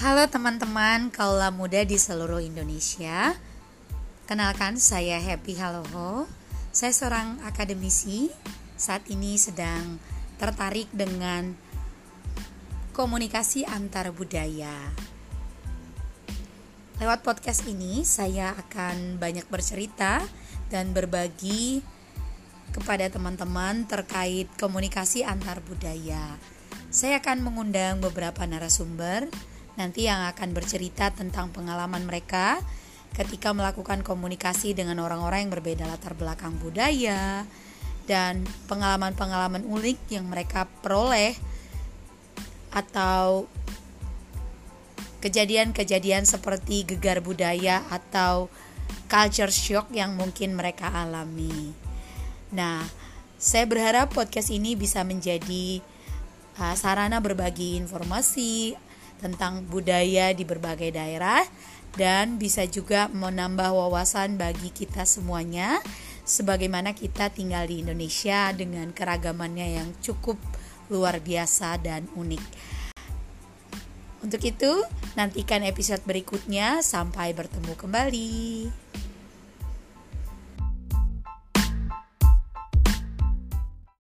Halo teman-teman kaula muda di seluruh Indonesia. Kenalkan saya Happy Haloho Saya seorang akademisi. Saat ini sedang tertarik dengan komunikasi antar budaya. Lewat podcast ini saya akan banyak bercerita dan berbagi kepada teman-teman terkait komunikasi antar budaya. Saya akan mengundang beberapa narasumber nanti yang akan bercerita tentang pengalaman mereka ketika melakukan komunikasi dengan orang-orang yang berbeda latar belakang budaya dan pengalaman-pengalaman unik yang mereka peroleh atau kejadian-kejadian seperti gegar budaya atau culture shock yang mungkin mereka alami. Nah, saya berharap podcast ini bisa menjadi uh, sarana berbagi informasi tentang budaya di berbagai daerah dan bisa juga menambah wawasan bagi kita semuanya sebagaimana kita tinggal di Indonesia dengan keragamannya yang cukup luar biasa dan unik. Untuk itu, nantikan episode berikutnya. Sampai bertemu kembali.